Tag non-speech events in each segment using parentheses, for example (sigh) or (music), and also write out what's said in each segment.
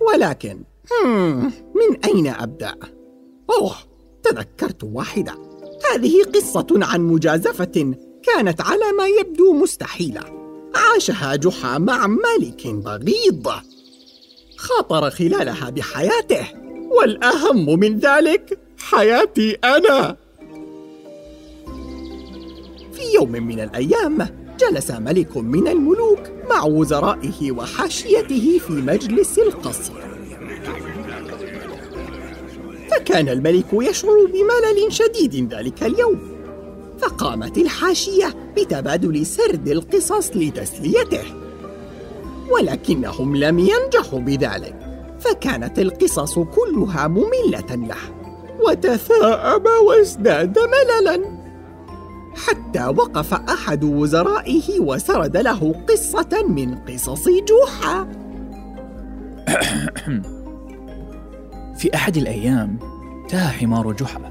ولكن من أين أبدأ؟ أوه تذكرت واحدة. هذه قصة عن مجازفة كانت على ما يبدو مستحيلة. عاشها جحا مع ملك بغيض. خاطر خلالها بحياته والأهم من ذلك حياتي أنا. في يوم من الأيام جلس ملك من الملوك مع وزرائه وحاشيته في مجلس القصر. فكان الملك يشعر بملل شديد ذلك اليوم. فقامت الحاشية بتبادل سرد القصص لتسليته. ولكنهم لم ينجحوا بذلك. فكانت القصص كلها مملة له. وتثاءب وازداد مللا. حتى وقف أحد وزرائه وسرد له قصة من قصص جوحا. (coughs) في أحد الأيام تاه حمار جحا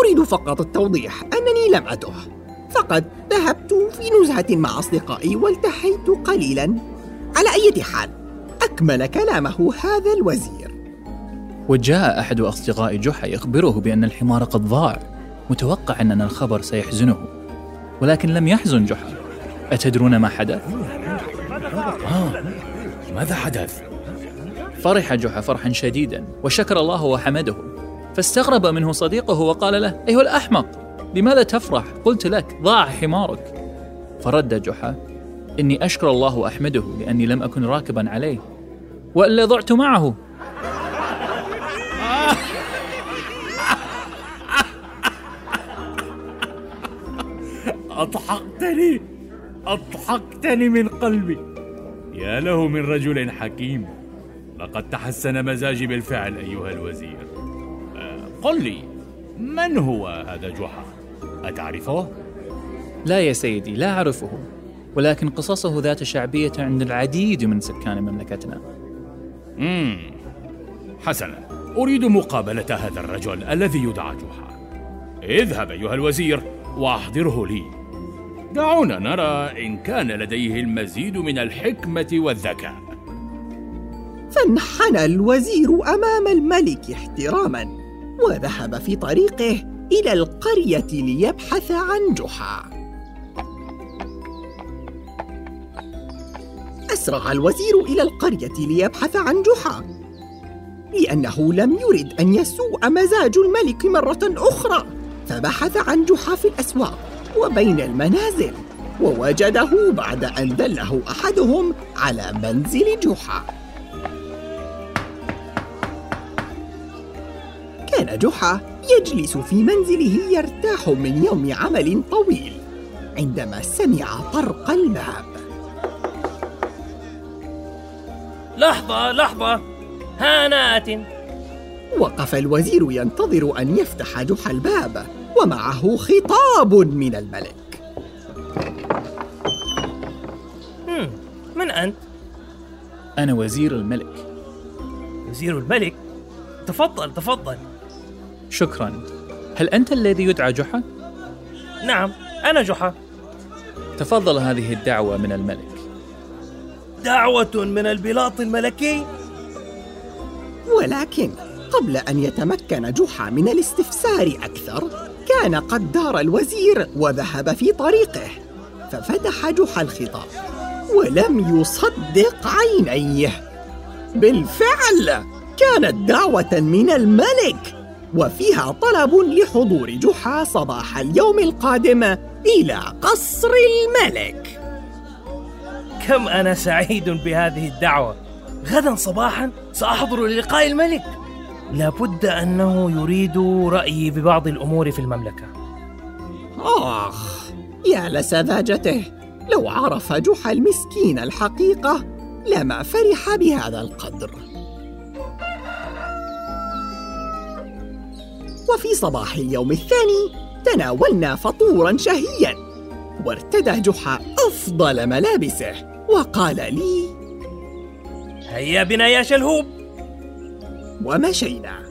أريد فقط التوضيح أنني لم أته. فقد ذهبت في نزهة مع أصدقائي والتحيت قليلا. على أي حال أكمل كلامه هذا الوزير. وجاء أحد أصدقاء جحا يخبره بأن الحمار قد ضاع متوقع أن الخبر سيحزنه ولكن لم يحزن جحا أتدرون ما حدث؟ ماذا حدث؟ فرح جحا فرحا شديدا وشكر الله وحمده فاستغرب منه صديقه وقال له أيها الأحمق لماذا تفرح؟ قلت لك ضاع حمارك فرد جحا إني أشكر الله وأحمده لأني لم أكن راكبا عليه وإلا ضعت معه أضحكتني؟ أضحكتني من قلبي. يا له من رجل حكيم. لقد تحسن مزاجي بالفعل أيها الوزير. آه، قل لي من هو هذا جحا؟ أتعرفه؟ لا يا سيدي لا أعرفه. ولكن قصصه ذات شعبية عند العديد من سكان مملكتنا. مم. حسنا أريد مقابلة هذا الرجل الذي يدعى جحا. اذهب أيها الوزير وأحضره لي. دعونا نرى إن كان لديه المزيد من الحكمة والذكاء. فانحنى الوزير أمام الملك احتراما وذهب في طريقه إلى القرية ليبحث عن جحا. أسرع الوزير إلى القرية ليبحث عن جحا لأنه لم يرد أن يسوء مزاج الملك مرة أخرى فبحث عن جحا في الأسواق. وبين المنازل ووجده بعد أن دله أحدهم على منزل جحا. كان جحا يجلس في منزله يرتاح من يوم عمل طويل عندما سمع طرق الباب. لحظة لحظة. هانات. وقف الوزير ينتظر أن يفتح جحا الباب. ومعه خطاب من الملك. من أنت؟ أنا وزير الملك. وزير الملك؟ تفضل تفضل. شكرا. هل أنت الذي يدعى جحا؟ نعم أنا جحا. تفضل هذه الدعوة من الملك. دعوة من البلاط الملكي؟ ولكن قبل أن يتمكن جحا من الاستفسار أكثر كان قد دار الوزير وذهب في طريقه ففتح جحا الخطاب ولم يصدق عينيه. بالفعل كانت دعوة من الملك وفيها طلب لحضور جحا صباح اليوم القادم إلى قصر الملك. كم أنا سعيد بهذه الدعوة. غدا صباحا سأحضر للقاء الملك. لابد أنه يريد رأيي ببعض الأمور في المملكة. آخ يا لسذاجته لو عرف جحا المسكين الحقيقة لما فرح بهذا القدر. وفي صباح اليوم الثاني تناولنا فطورا شهيا وارتدى جحا أفضل ملابسه وقال لي هيا بنا يا شلهوب. ومشينا.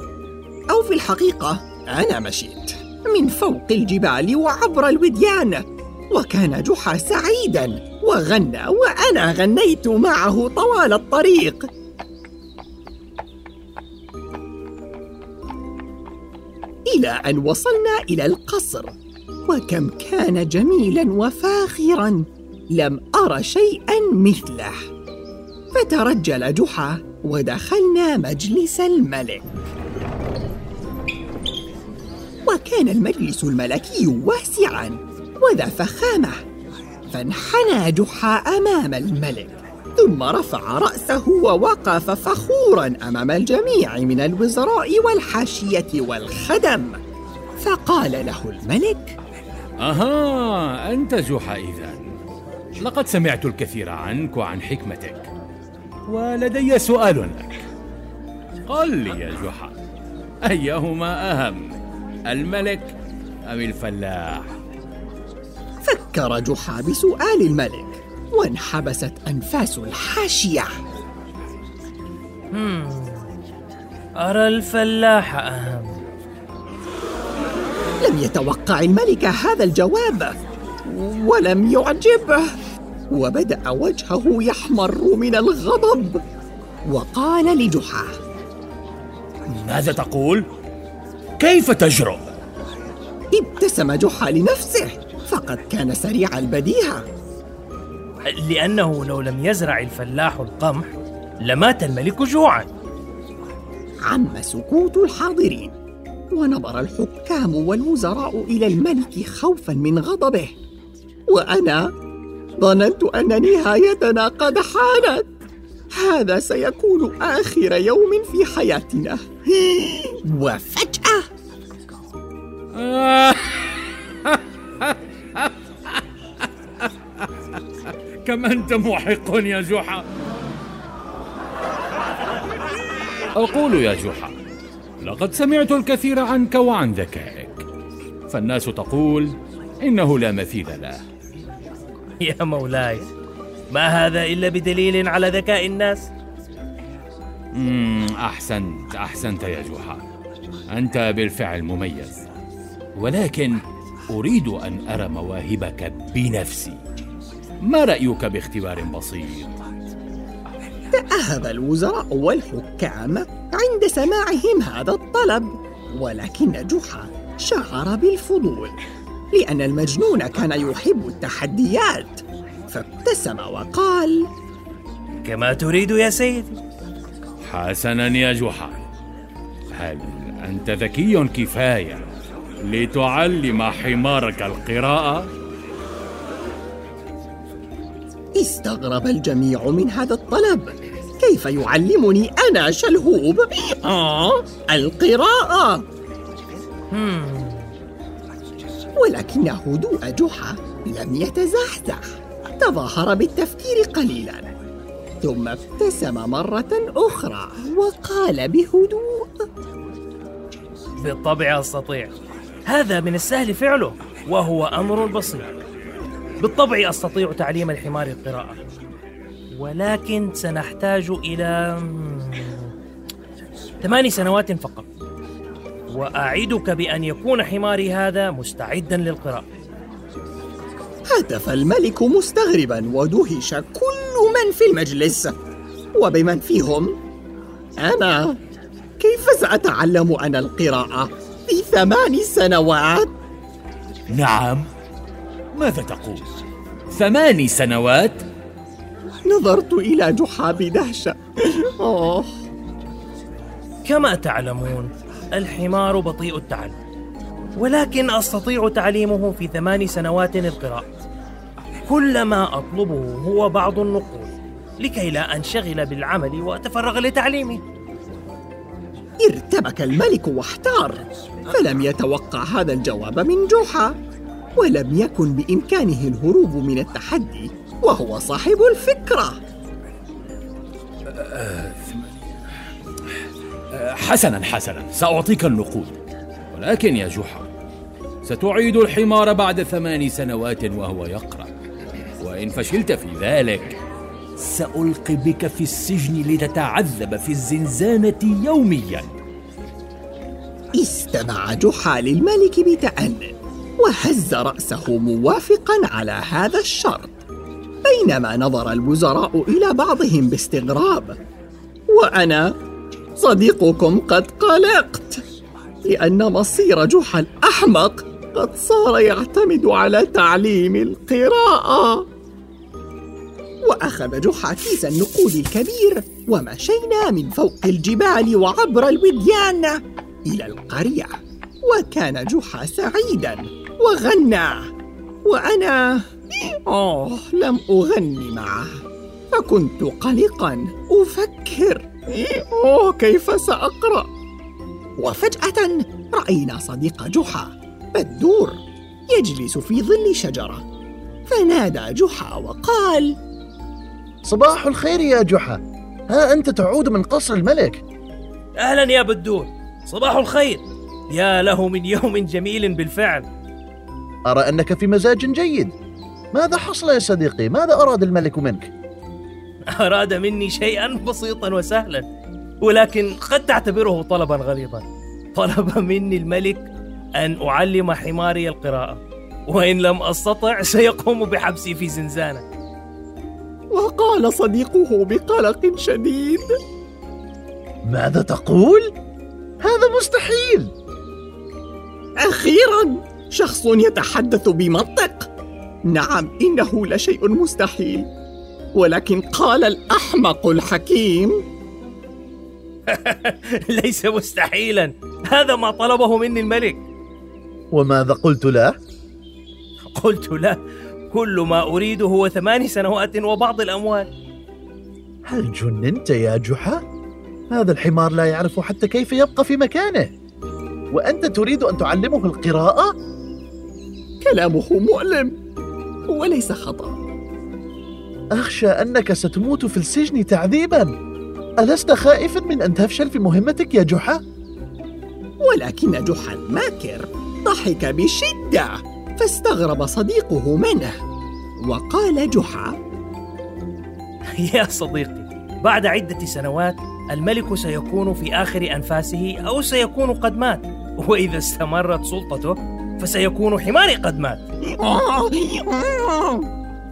أو في الحقيقة أنا مشيت. من فوق الجبال وعبر الوديان. وكان جحا سعيدا. وغنى وأنا غنيت معه طوال الطريق. إلى أن وصلنا إلى القصر. وكم كان جميلا وفاخرا. لم أر شيئا مثله. فترجل جحا ودخلنا مجلس الملك. وكان المجلس الملكي واسعا وذا فخامة. فانحنى جحا أمام الملك ثم رفع رأسه ووقف فخورا أمام الجميع من الوزراء والحاشية والخدم. فقال له الملك أها أنت جحا إذا لقد سمعت الكثير عنك وعن حكمتك. ولدي سؤال لك. قل لي يا جحا أيهما أهم الملك أم الفلاح؟ فكر جحا بسؤال الملك وانحبست أنفاس الحاشية. أرى الفلاح أهم. لم يتوقع الملك هذا الجواب ولم يعجبه. وبدأ وجهه يحمر من الغضب وقال لجحا ماذا تقول؟ كيف تجرؤ؟ ابتسم جحا لنفسه فقد كان سريع البديهة لأنه لو لم يزرع الفلاح القمح لمات الملك جوعا عم سكوت الحاضرين ونظر الحكام والوزراء إلى الملك خوفا من غضبه وأنا ظننت أن نهايتنا قد حانت. هذا سيكون آخر يوم في حياتنا. وفجأة. (laughs) كم أنت محق يا جحا؟ أقول يا جحا لقد سمعت الكثير عنك وعن ذكائك. فالناس تقول إنه لا مثيل له. (laughs) يا مولاي. ما هذا إلا بدليل على ذكاء الناس؟ أحسنت أحسنت يا جحا أنت بالفعل مميز. ولكن أريد أن أرى مواهبك بنفسي. ما رأيك باختبار بسيط؟ تأهب الوزراء والحكام عند سماعهم هذا الطلب ولكن جحا شعر بالفضول. لأن المجنون كان يحب التحديات. فابتسم وقال كما تريد يا سيدي. حسنا يا جحا. هل أنت ذكي كفاية لتعلم حمارك القراءة؟ استغرب الجميع من هذا الطلب. كيف يعلمني أنا شلهوب؟ آه؟ القراءة. ولكن هدوء جحا لم يتزحزح. تظاهر بالتفكير قليلا. ثم ابتسم مرة أخرى وقال بهدوء بالطبع أستطيع. هذا من السهل فعله وهو أمر بسيط. بالطبع أستطيع تعليم الحمار القراءة. ولكن سنحتاج إلى ثماني سنوات فقط. وأعدك بأن يكون حماري هذا مستعدا للقراءة هتف الملك مستغربا ودهش كل من في المجلس وبمن فيهم أنا كيف سأتعلم أنا القراءة في ثمان سنوات؟ نعم ماذا تقول؟ ثماني سنوات؟ نظرت إلى جحا بدهشة أوه كما تعلمون الحمار بطيء التعلم ولكن أستطيع تعليمه في ثمان سنوات القراءة. كل ما أطلبه هو بعض النقود لكي لا أنشغل بالعمل وأتفرغ لتعليمه. ارتبك الملك واحتار فلم يتوقع هذا الجواب من جحا ولم يكن بإمكانه الهروب من التحدي وهو صاحب الفكرة. حسنا حسنا. سأعطيك النقود. ولكن يا جحا ستعيد الحمار بعد ثمان سنوات وهو يقرأ. وإن فشلت في ذلك سألقي بك في السجن لتتعذب في الزنزانة يوميا. استمع جحا للملك بتأني وهز رأسه موافقا على هذا الشرط. بينما نظر الوزراء إلى بعضهم باستغراب وأنا صديقكم قد قلقت لأن مصير جحا الأحمق قد صار يعتمد على تعليم القراءة. وأخذ جحا كيس النقود الكبير ومشينا من فوق الجبال وعبر الوديان إلى القرية وكان جحا سعيدا وغنى. وأنا آه لم أغني معه فكنت قلقا أفكر. أوه كيف سأقرأ؟ وفجأة رأينا صديق جحا بدور يجلس في ظل شجرة. فنادى جحا وقال صباح الخير يا جحا. ها أنت تعود من قصر الملك. أهلا يا بدور. صباح الخير. يا له من يوم جميل بالفعل. أرى أنك في مزاج جيد. ماذا حصل يا صديقي؟ ماذا أراد الملك منك؟ (laughs) أراد مني شيئا بسيطا وسهلا ولكن قد تعتبره طلبا غليظا. طلب مني الملك أن أعلم حماري القراءة وإن لم أستطع سيقوم بحبسي في زنزانة. وقال صديقه بقلق شديد. ماذا تقول؟ هذا مستحيل. أخيرا شخص يتحدث بمنطق. نعم إنه لشيء مستحيل. ولكن قال الأحمق الحكيم (laughs) ليس مستحيلا هذا ما طلبه مني الملك وماذا قلت له؟ قلت له كل ما أريده هو ثمان سنوات وبعض الأموال هل جننت يا جحا؟ هذا الحمار لا يعرف حتى كيف يبقى في مكانه وأنت تريد أن تعلمه القراءة؟ كلامه مؤلم وليس خطأ أخشى أنك ستموت في السجن تعذيبا ألست خائفا من أن تفشل في مهمتك يا جحا؟ ولكن جحا الماكر ضحك بشدة فاستغرب صديقه منه وقال جحا (laughs) يا صديقي بعد عدة سنوات الملك سيكون في آخر أنفاسه أو سيكون قد مات وإذا استمرت سلطته فسيكون حماري قد مات (laughs)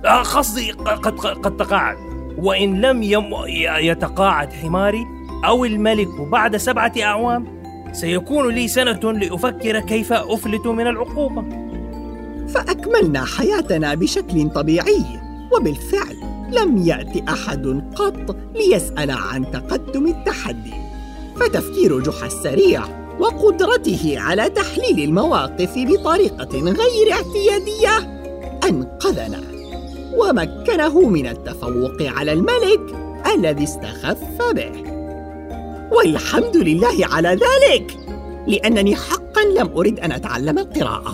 قصدي قد قد تقاعد. وإن لم يتقاعد حماري أو الملك بعد سبعة أعوام سيكون لي سنة لأفكر كيف أفلت من العقوبة. فأكملنا حياتنا بشكل طبيعي وبالفعل لم يأتي أحد قط ليسأل عن تقدم التحدي. فتفكير جحا السريع وقدرته على تحليل المواقف بطريقة غير اعتيادية أنقذنا. ومكنه من التفوق على الملك الذي استخف به. والحمد لله على ذلك لأنني حقا لم أرد أن أتعلم القراءة.